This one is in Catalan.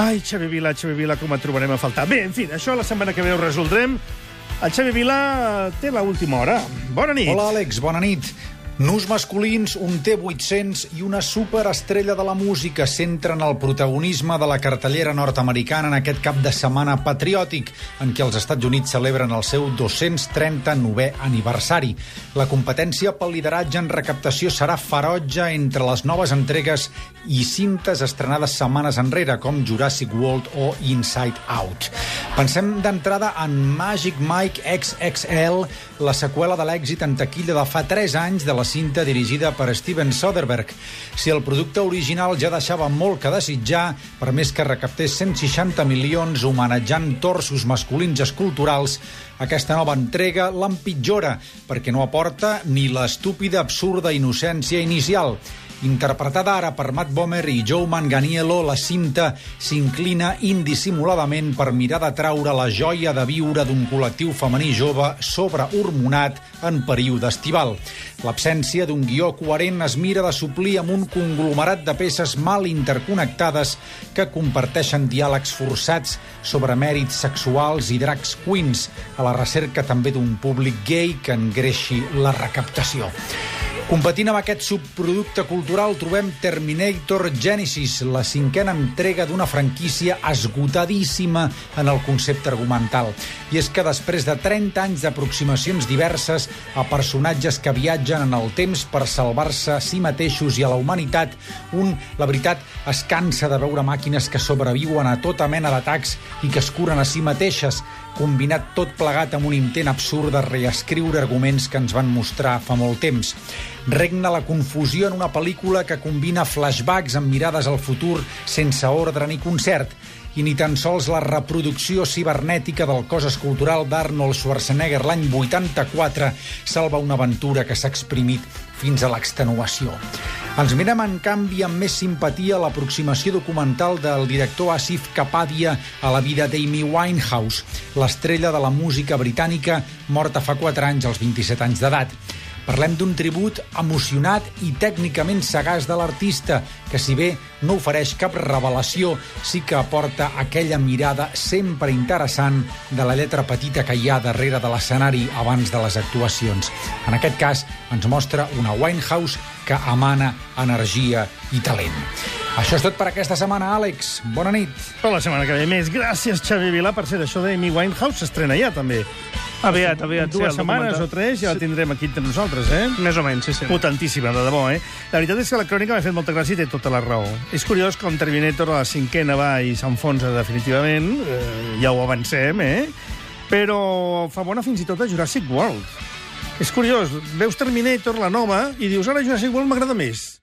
Ai, Xavi Vila, Xavi Vila, com et trobarem a faltar. Bé, en fi, això la setmana que ve ho resoldrem. El Xavi Vila té la última hora. Bona nit. Hola, Àlex, bona nit. Nus masculins, un T-800 i una superestrella de la música centren el protagonisme de la cartellera nord-americana en aquest cap de setmana patriòtic, en què els Estats Units celebren el seu 239è aniversari. La competència pel lideratge en recaptació serà ferotge entre les noves entregues i cintes estrenades setmanes enrere, com Jurassic World o Inside Out. Pensem d'entrada en Magic Mike XXL, la seqüela de l'èxit en taquilla de fa 3 anys de la cinta dirigida per Steven Soderbergh. Si el producte original ja deixava molt que desitjar, per més que recaptés 160 milions homenatjant torsos masculins esculturals, aquesta nova entrega l'empitjora, perquè no aporta ni l'estúpida, absurda innocència inicial. Interpretada ara per Matt Bomer i Joe Manganiello, la cinta s'inclina indissimuladament per mirar de traure la joia de viure d'un col·lectiu femení jove sobrehormonat en període estival. L'absència d'un guió coherent es mira de suplir amb un conglomerat de peces mal interconnectades que comparteixen diàlegs forçats sobre mèrits sexuals i drags queens, a la recerca també d'un públic gay que engreixi la recaptació. Competint amb aquest subproducte cultural trobem Terminator Genesis, la cinquena entrega d'una franquícia esgotadíssima en el concepte argumental. I és que després de 30 anys d'aproximacions diverses a personatges que viatgen en el temps per salvar-se a si mateixos i a la humanitat, un, la veritat, es cansa de veure màquines que sobreviuen a tota mena d'atacs i que es curen a si mateixes, combinat tot plegat amb un intent absurd de reescriure arguments que ens van mostrar fa molt temps. Regna la confusió en una pel·lícula que combina flashbacks amb mirades al futur sense ordre ni concert i ni tan sols la reproducció cibernètica del cos escultural d'Arnold Schwarzenegger l'any 84 salva una aventura que s'ha exprimit fins a l'extenuació. Ens mirem, en canvi, amb més simpatia l'aproximació documental del director Asif Kapadia a la vida d'Amy Winehouse, l'estrella de la música britànica morta fa 4 anys als 27 anys d'edat. Parlem d'un tribut emocionat i tècnicament sagaç de l'artista, que si bé no ofereix cap revelació, sí que aporta aquella mirada sempre interessant de la lletra petita que hi ha darrere de l'escenari abans de les actuacions. En aquest cas, ens mostra una Winehouse que emana energia i talent. Això és tot per aquesta setmana, Àlex. Bona nit. Per la setmana que ve més. Gràcies, Xavi Vila. Per ser això d'Amy Winehouse s'estrena ja, també. Aviat, aviat. Dues sí, setmanes o tres ja la tindrem aquí entre nosaltres, eh? Més o menys, sí, sí. Potentíssima, de debò, eh? La veritat és que la crònica m'ha fet molta gràcia i té tota la raó. És curiós com Terminator a la cinquena va i s'enfonsa definitivament, eh, ja ho avancem, eh? Però fa bona fins i tot a Jurassic World. És curiós, veus Terminator, la nova, i dius, ara Jurassic World m'agrada més.